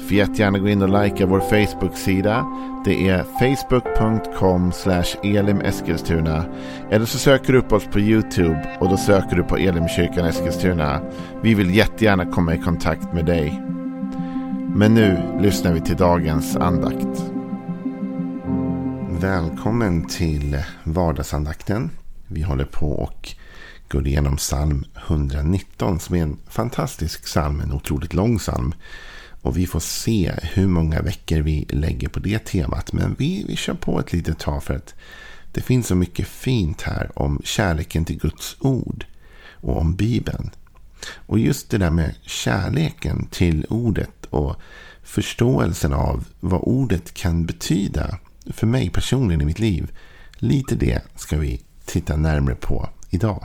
Får jättegärna gå in och likea vår Facebook-sida. Det är facebook.com elimeskilstuna. Eller så söker du upp oss på YouTube och då söker du på Elimkyrkan Eskilstuna. Vi vill jättegärna komma i kontakt med dig. Men nu lyssnar vi till dagens andakt. Välkommen till vardagsandakten. Vi håller på och går igenom psalm 119 som är en fantastisk psalm, en otroligt lång psalm. Och vi får se hur många veckor vi lägger på det temat. Men vi, vi kör på ett litet tag för att det finns så mycket fint här om kärleken till Guds ord och om Bibeln. Och just det där med kärleken till ordet och förståelsen av vad ordet kan betyda för mig personligen i mitt liv. Lite det ska vi titta närmare på idag.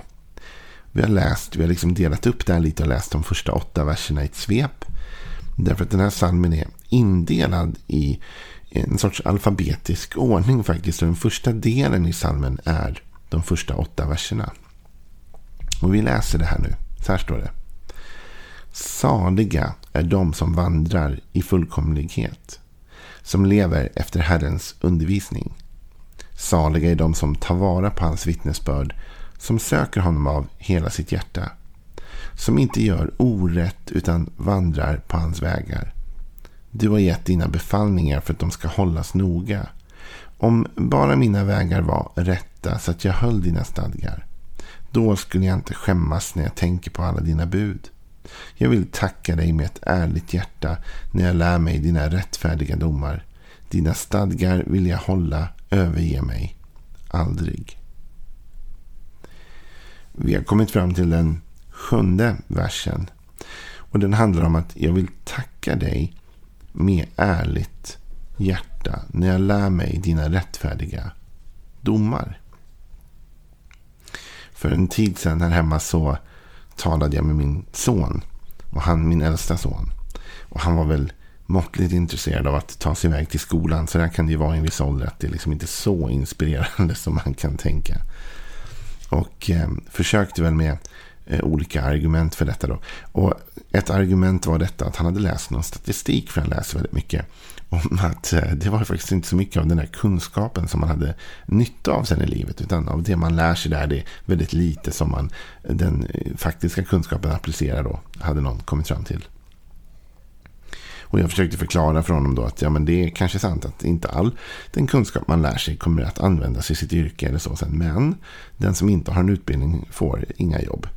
Vi har läst, vi har liksom delat upp det här lite och läst de första åtta verserna i ett svep. Därför att den här salmen är indelad i en sorts alfabetisk ordning faktiskt. Och den första delen i salmen är de första åtta verserna. Och vi läser det här nu. Så här står det. Saliga är de som vandrar i fullkomlighet. Som lever efter Herrens undervisning. Saliga är de som tar vara på hans vittnesbörd. Som söker honom av hela sitt hjärta som inte gör orätt utan vandrar på hans vägar. Du har gett dina befallningar för att de ska hållas noga. Om bara mina vägar var rätta så att jag höll dina stadgar. Då skulle jag inte skämmas när jag tänker på alla dina bud. Jag vill tacka dig med ett ärligt hjärta när jag lär mig dina rättfärdiga domar. Dina stadgar vill jag hålla, överge mig aldrig. Vi har kommit fram till den sjunde versen. Och den handlar om att jag vill tacka dig med ärligt hjärta när jag lär mig dina rättfärdiga domar. För en tid sedan här hemma så talade jag med min son. Och han min äldsta son. Och han var väl måttligt intresserad av att ta sig iväg till skolan. Så där kan det ju vara i en viss ålder att det liksom inte är så inspirerande som man kan tänka. Och eh, försökte väl med Eh, olika argument för detta. Då. Och ett argument var detta att han hade läst någon statistik, för han läser väldigt mycket, om att eh, det var faktiskt inte så mycket av den där kunskapen som man hade nytta av sen i livet. Utan av det man lär sig där, det är väldigt lite som man eh, den faktiska kunskapen applicerar då, hade någon kommit fram till. Och jag försökte förklara för honom då att ja, men det är kanske sant att inte all den kunskap man lär sig kommer att användas i sitt yrke eller så sen. Men den som inte har en utbildning får inga jobb.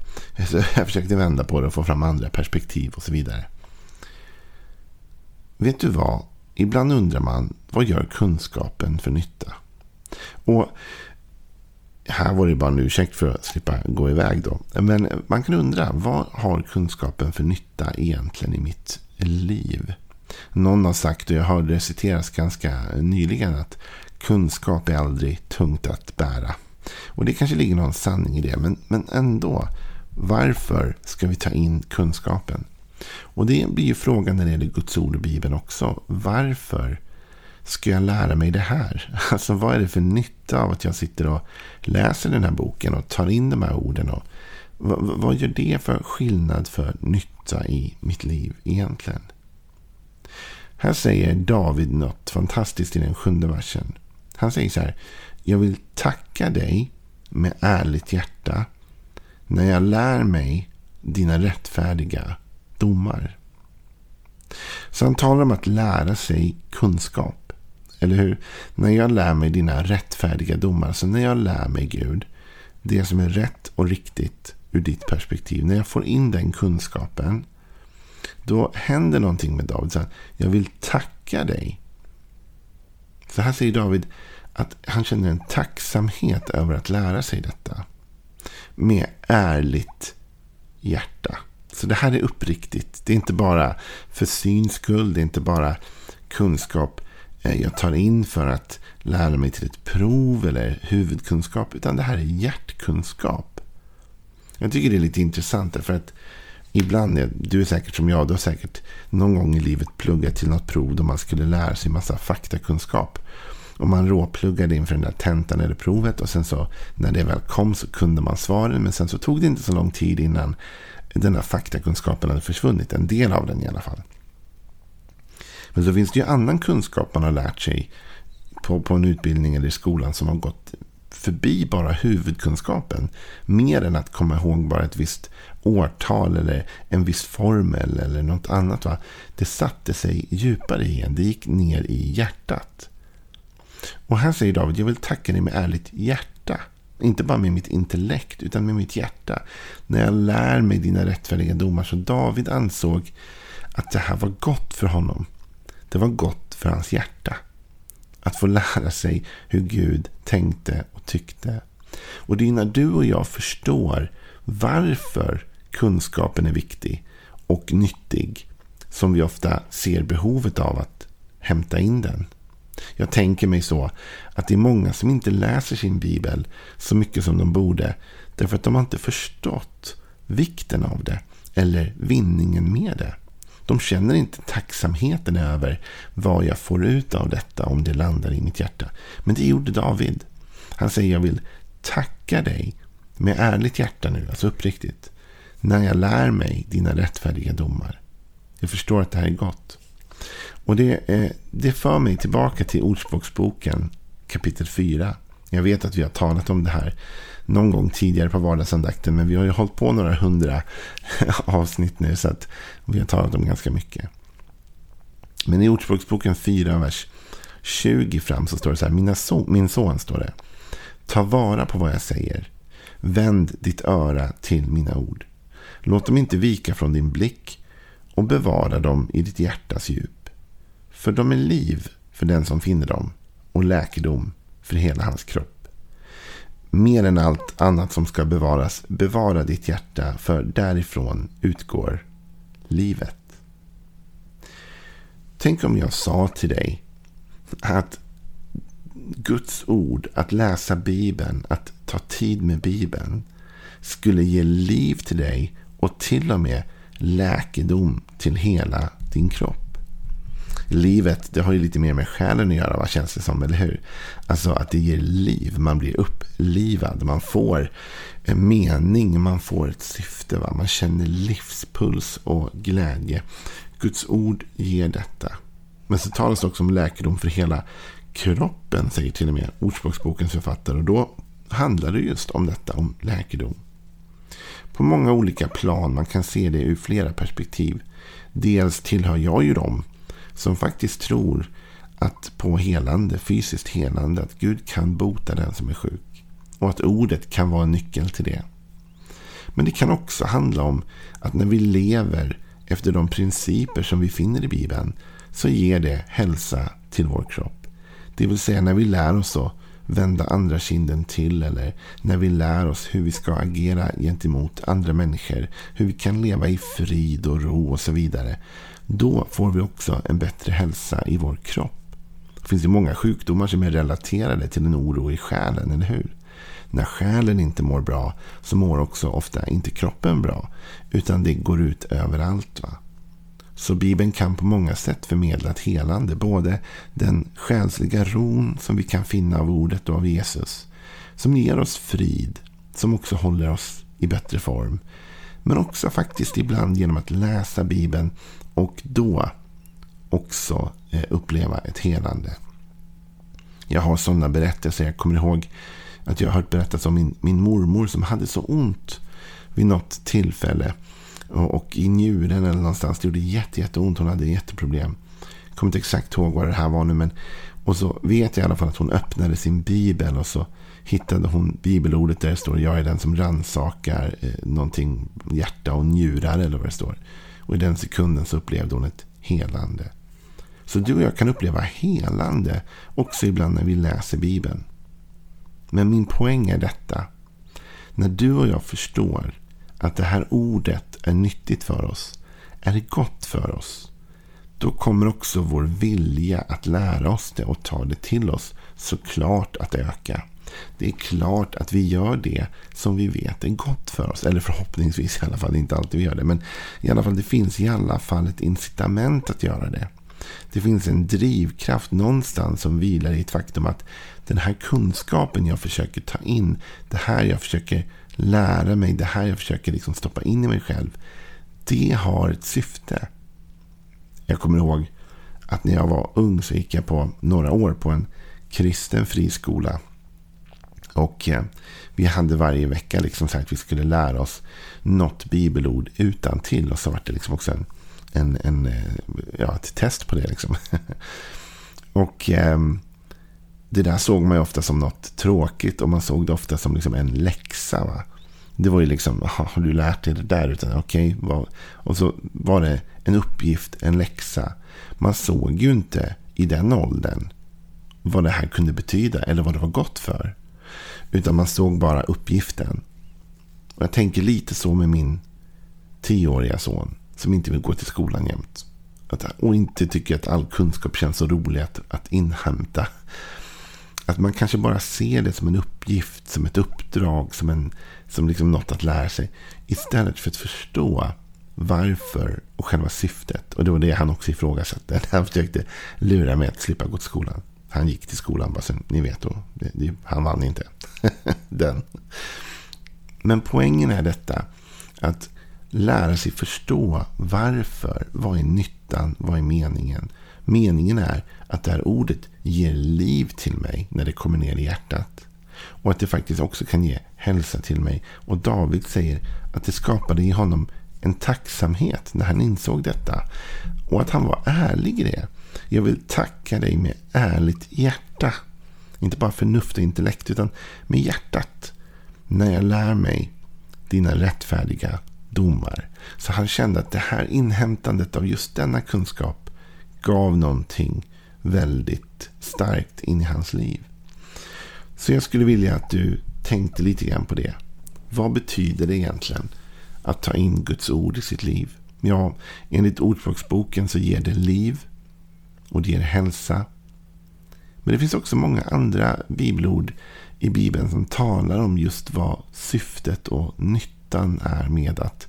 Så jag försökte vända på det och få fram andra perspektiv och så vidare. Vet du vad? Ibland undrar man, vad gör kunskapen för nytta? Och här var det bara en ursäkt för att slippa gå iväg då. Men man kan undra, vad har kunskapen för nytta egentligen i mitt liv? Någon har sagt, och jag hörde det citeras ganska nyligen, att kunskap är aldrig tungt att bära. Och det kanske ligger någon sanning i det, men, men ändå. Varför ska vi ta in kunskapen? Och det blir ju frågan när det gäller Guds ord och Bibeln också. Varför ska jag lära mig det här? Alltså vad är det för nytta av att jag sitter och läser den här boken och tar in de här orden? Och vad, gör det för skillnad för nytta i mitt liv egentligen? Här säger David något fantastiskt i den sjunde versen. Han säger så här. Jag vill tacka dig med ärligt hjärta när jag lär mig dina rättfärdiga domar. Så han talar om att lära sig kunskap. Eller hur? När jag lär mig dina rättfärdiga domar. Så när jag lär mig Gud. Det som är rätt och riktigt ur ditt perspektiv. När jag får in den kunskapen. Då händer någonting med David. Så jag vill tacka dig. Så här säger David att han känner en tacksamhet över att lära sig detta med ärligt hjärta. Så det här är uppriktigt. Det är inte bara för syns skull. Det är inte bara kunskap eh, jag tar in för att lära mig till ett prov eller huvudkunskap. Utan det här är hjärtkunskap. Jag tycker det är lite intressant för att ibland, är, du är säkert som jag, du har säkert någon gång i livet pluggat till något prov då man skulle lära sig massa faktakunskap. Och man råpluggade inför den där tentan eller provet och sen så när det väl kom så kunde man svaren. Men sen så tog det inte så lång tid innan den där faktakunskapen hade försvunnit. En del av den i alla fall. Men så finns det ju annan kunskap man har lärt sig på, på en utbildning eller i skolan som har gått förbi bara huvudkunskapen. Mer än att komma ihåg bara ett visst årtal eller en viss formel eller något annat. Va? Det satte sig djupare igen. Det gick ner i hjärtat. Och här säger David, jag vill tacka dig med ärligt hjärta. Inte bara med mitt intellekt, utan med mitt hjärta. När jag lär mig dina rättfärdiga domar. Så David ansåg att det här var gott för honom. Det var gott för hans hjärta. Att få lära sig hur Gud tänkte och tyckte. Och det är när du och jag förstår varför kunskapen är viktig och nyttig som vi ofta ser behovet av att hämta in den. Jag tänker mig så att det är många som inte läser sin bibel så mycket som de borde. Därför att de har inte förstått vikten av det eller vinningen med det. De känner inte tacksamheten över vad jag får ut av detta om det landar i mitt hjärta. Men det gjorde David. Han säger jag vill tacka dig med ärligt hjärta nu, alltså uppriktigt. När jag lär mig dina rättfärdiga domar. Jag förstår att det här är gott. Och det, eh, det för mig tillbaka till Ordspråksboken kapitel 4. Jag vet att vi har talat om det här någon gång tidigare på vardagsandakten. Men vi har ju hållit på några hundra avsnitt nu. Så att vi har talat om ganska mycket. Men i Ordspråksboken 4, vers 20 fram så står det så här. Mina min son står det. Ta vara på vad jag säger. Vänd ditt öra till mina ord. Låt dem inte vika från din blick och bevara dem i ditt hjärtas djup. För de är liv för den som finner dem och läkedom för hela hans kropp. Mer än allt annat som ska bevaras, bevara ditt hjärta, för därifrån utgår livet. Tänk om jag sa till dig att Guds ord, att läsa Bibeln, att ta tid med Bibeln skulle ge liv till dig och till och med läkedom till hela din kropp livet, det har ju lite mer med själen att göra, vad känns det som, eller hur? Alltså att det ger liv, man blir upplivad, man får en mening, man får ett syfte, va? man känner livspuls och glädje. Guds ord ger detta. Men så talas det också om läkedom för hela kroppen, säger till och med Ordspråksbokens författare. Och då handlar det just om detta, om läkedom. På många olika plan, man kan se det ur flera perspektiv. Dels tillhör jag ju dem som faktiskt tror att på helande, fysiskt helande, att Gud kan bota den som är sjuk. Och att ordet kan vara en nyckel till det. Men det kan också handla om att när vi lever efter de principer som vi finner i Bibeln så ger det hälsa till vår kropp. Det vill säga när vi lär oss att vända andra kinden till eller när vi lär oss hur vi ska agera gentemot andra människor, hur vi kan leva i frid och ro och så vidare. Då får vi också en bättre hälsa i vår kropp. Det finns ju många sjukdomar som är relaterade till en oro i själen, eller hur? När själen inte mår bra så mår också ofta inte kroppen bra. Utan det går ut överallt. Va? Så Bibeln kan på många sätt förmedla ett helande. Både den själsliga ron som vi kan finna av ordet och av Jesus. Som ger oss frid. Som också håller oss i bättre form. Men också faktiskt ibland genom att läsa Bibeln och då också eh, uppleva ett helande. Jag har sådana berättelser. Jag kommer ihåg att jag har hört berättas om min, min mormor som hade så ont vid något tillfälle. Och, i njuren eller någonstans. Det gjorde jätte, jätteont. Hon hade jätteproblem. Jag kommer inte exakt ihåg vad det här var nu. Men, och så vet jag i alla fall att hon öppnade sin bibel. Och så hittade hon bibelordet där det står. Jag är den som rannsakar eh, någonting. Hjärta och njurar eller vad det står. Och i den sekunden så upplevde hon ett helande. Så du och jag kan uppleva helande också ibland när vi läser Bibeln. Men min poäng är detta. När du och jag förstår att det här ordet är nyttigt för oss, är det gott för oss, då kommer också vår vilja att lära oss det och ta det till oss såklart att öka. Det är klart att vi gör det som vi vet är gott för oss. Eller förhoppningsvis i alla fall, inte alltid vi gör det. Men i alla fall, det finns i alla fall ett incitament att göra det. Det finns en drivkraft någonstans som vilar i ett faktum att den här kunskapen jag försöker ta in, det här jag försöker lära mig, det här jag försöker liksom stoppa in i mig själv. Det har ett syfte. Jag kommer ihåg att när jag var ung så gick jag på några år på en kristen friskola. Och eh, vi hade varje vecka liksom sagt att vi skulle lära oss något bibelord utan till Och så var det liksom också en, en, en, eh, ja, ett test på det. Liksom. och eh, det där såg man ju ofta som något tråkigt. Och man såg det ofta som liksom en läxa. Va? Det var ju liksom, har du lärt dig det där? Utan okej, okay, och så var det en uppgift, en läxa. Man såg ju inte i den åldern vad det här kunde betyda eller vad det var gott för. Utan man såg bara uppgiften. Och jag tänker lite så med min tioåriga son som inte vill gå till skolan jämt. och inte tycker att all kunskap känns så rolig att, att inhämta. Att man kanske bara ser det som en uppgift, som ett uppdrag, som, en, som liksom något att lära sig. Istället för att förstå varför och själva syftet. Och det var det han också ifrågasatte. Han försökte lura mig att slippa gå till skolan. Han gick till skolan bara sen, ni vet då. Det, det, han vann inte. Den. Men poängen är detta. Att lära sig förstå varför. Vad är nyttan? Vad är meningen? Meningen är att det här ordet ger liv till mig när det kommer ner i hjärtat. Och att det faktiskt också kan ge hälsa till mig. Och David säger att det skapade i honom en tacksamhet när han insåg detta. Och att han var ärlig i det. Jag vill tacka dig med ärligt hjärta. Inte bara förnuft och intellekt utan med hjärtat. När jag lär mig dina rättfärdiga domar. Så han kände att det här inhämtandet av just denna kunskap gav någonting väldigt starkt in i hans liv. Så jag skulle vilja att du tänkte lite grann på det. Vad betyder det egentligen att ta in Guds ord i sitt liv? Ja, enligt Ordspråksboken så ger det liv och det ger hälsa. Men det finns också många andra bibelord i Bibeln som talar om just vad syftet och nyttan är med att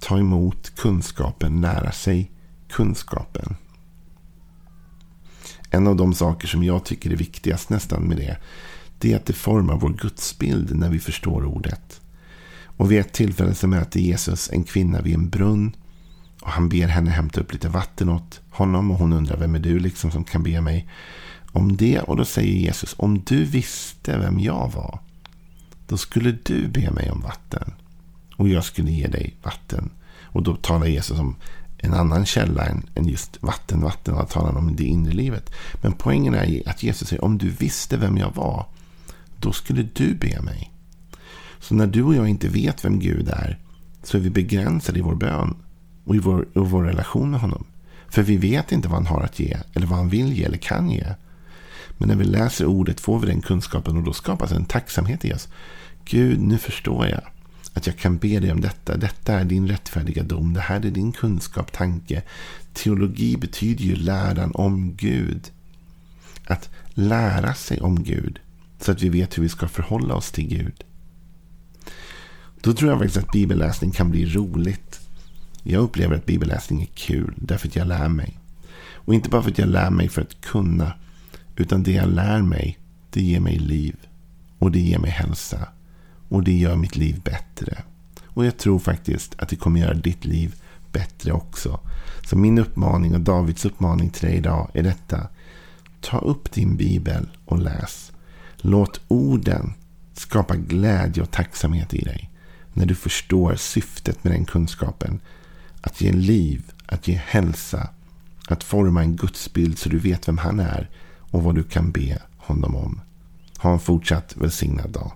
ta emot kunskapen, lära sig kunskapen. En av de saker som jag tycker är viktigast nästan med det, det är att det formar vår gudsbild när vi förstår ordet. Och vid ett tillfälle så möter Jesus en kvinna vid en brunn. Och han ber henne hämta upp lite vatten åt honom. Och hon undrar, vem är du liksom som kan be mig om det? Och då säger Jesus, om du visste vem jag var. Då skulle du be mig om vatten. Och jag skulle ge dig vatten. Och då talar Jesus om en annan källa än, just vatten. Vatten och talar om det inre livet. Men poängen är att Jesus säger, om du visste vem jag var. Då skulle du be mig. Så när du och jag inte vet vem Gud är så är vi begränsade i vår bön och i vår, i vår relation med honom. För vi vet inte vad han har att ge eller vad han vill ge eller kan ge. Men när vi läser ordet får vi den kunskapen och då skapas en tacksamhet i oss. Gud, nu förstår jag att jag kan be dig om detta. Detta är din rättfärdiga dom. Det här är din kunskap, tanke. Teologi betyder ju läran om Gud. Att lära sig om Gud. Så att vi vet hur vi ska förhålla oss till Gud. Då tror jag faktiskt att bibelläsning kan bli roligt. Jag upplever att bibelläsning är kul därför att jag lär mig. Och inte bara för att jag lär mig för att kunna. Utan det jag lär mig, det ger mig liv. Och det ger mig hälsa. Och det gör mitt liv bättre. Och jag tror faktiskt att det kommer göra ditt liv bättre också. Så min uppmaning och Davids uppmaning till dig idag är detta. Ta upp din bibel och läs. Låt orden skapa glädje och tacksamhet i dig när du förstår syftet med den kunskapen. Att ge liv, att ge hälsa, att forma en gudsbild så du vet vem han är och vad du kan be honom om. Ha en fortsatt välsignad dag.